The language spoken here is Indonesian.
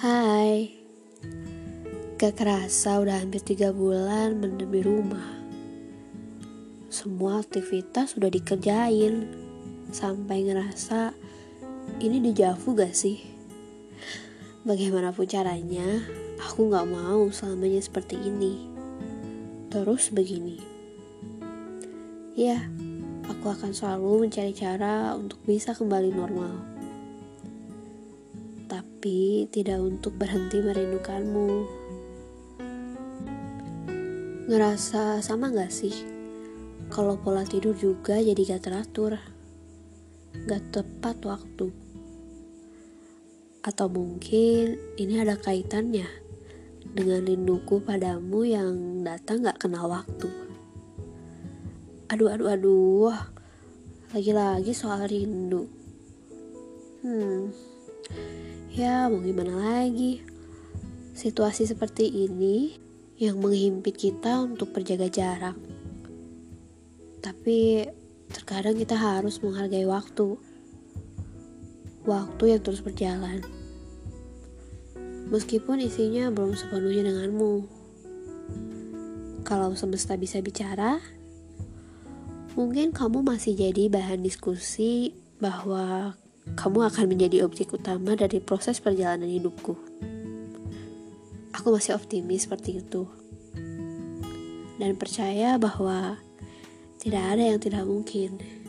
Gak kerasa udah hampir tiga bulan mendem di rumah. Semua aktivitas sudah dikerjain. Sampai ngerasa ini dijavu gak sih? Bagaimanapun caranya, aku gak mau selamanya seperti ini. Terus begini. Ya, aku akan selalu mencari cara untuk bisa kembali normal. Tapi tidak untuk berhenti merindukanmu. Ngerasa sama gak sih? Kalau pola tidur juga jadi gak teratur gak tepat waktu. Atau mungkin ini ada kaitannya dengan rinduku padamu yang datang gak kenal waktu. Aduh, aduh, aduh. Lagi-lagi soal rindu. Hmm, ya mau gimana lagi. Situasi seperti ini yang menghimpit kita untuk berjaga jarak. Tapi Terkadang kita harus menghargai waktu. Waktu yang terus berjalan. Meskipun isinya belum sepenuhnya denganmu. Kalau semesta bisa bicara, mungkin kamu masih jadi bahan diskusi bahwa kamu akan menjadi objek utama dari proses perjalanan hidupku. Aku masih optimis seperti itu. Dan percaya bahwa tidak ada yang tidak mungkin.